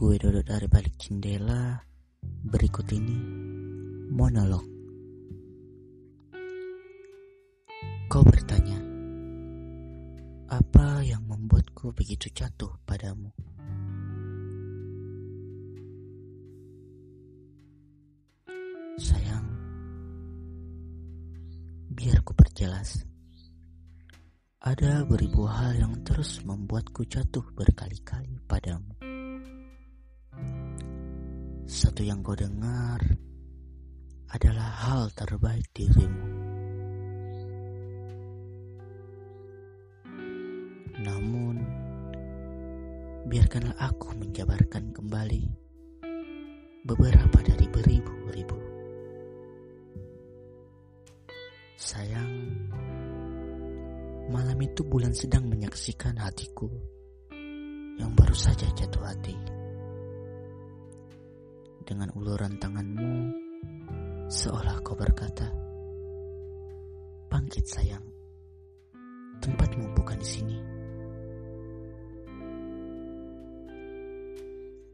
Gue duduk dari balik jendela. Berikut ini monolog. Kau bertanya, apa yang membuatku begitu jatuh padamu? Sayang, biar ku perjelas. Ada beribu hal yang terus membuatku jatuh berkali-kali padamu. Satu yang kau dengar adalah hal terbaik dirimu. Namun, biarkanlah aku menjabarkan kembali beberapa dari beribu-ribu. Sayang, malam itu bulan sedang menyaksikan hatiku yang baru saja jatuh hati. Dengan uluran tanganmu, seolah kau berkata, Bangkit sayang, tempatmu bukan di sini.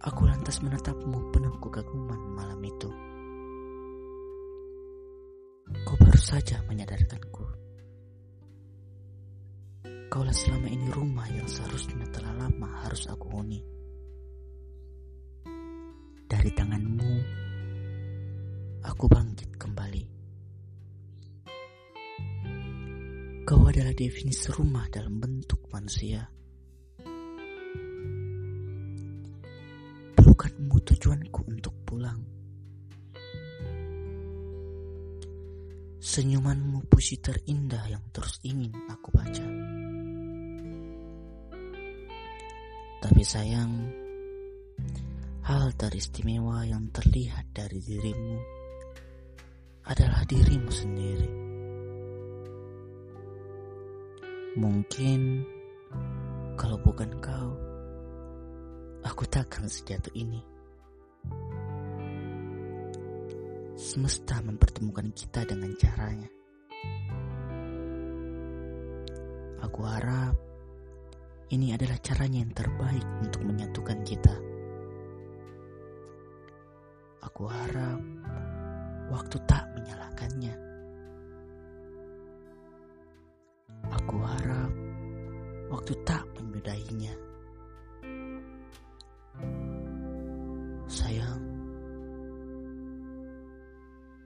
Aku lantas menatapmu penuh kekaguman malam itu. Kau baru saja menyadarkanku. Kaulah selama ini rumah yang seharusnya telah lama harus aku huni. Dari tanganmu, aku bangkit kembali. Kau adalah definisi rumah dalam bentuk manusia. Pelukanmu tujuanku untuk pulang. Senyumanmu puisi terindah yang terus ingin aku baca. Tapi sayang, hal teristimewa yang terlihat dari dirimu adalah dirimu sendiri. Mungkin kalau bukan kau, aku takkan sejatuh ini. Semesta mempertemukan kita dengan caranya. Aku harap ini adalah caranya yang terbaik untuk menyatukan kita. Aku harap waktu tak menyalahkannya. Aku harap waktu tak menyudahinya. Sayang,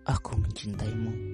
aku mencintaimu.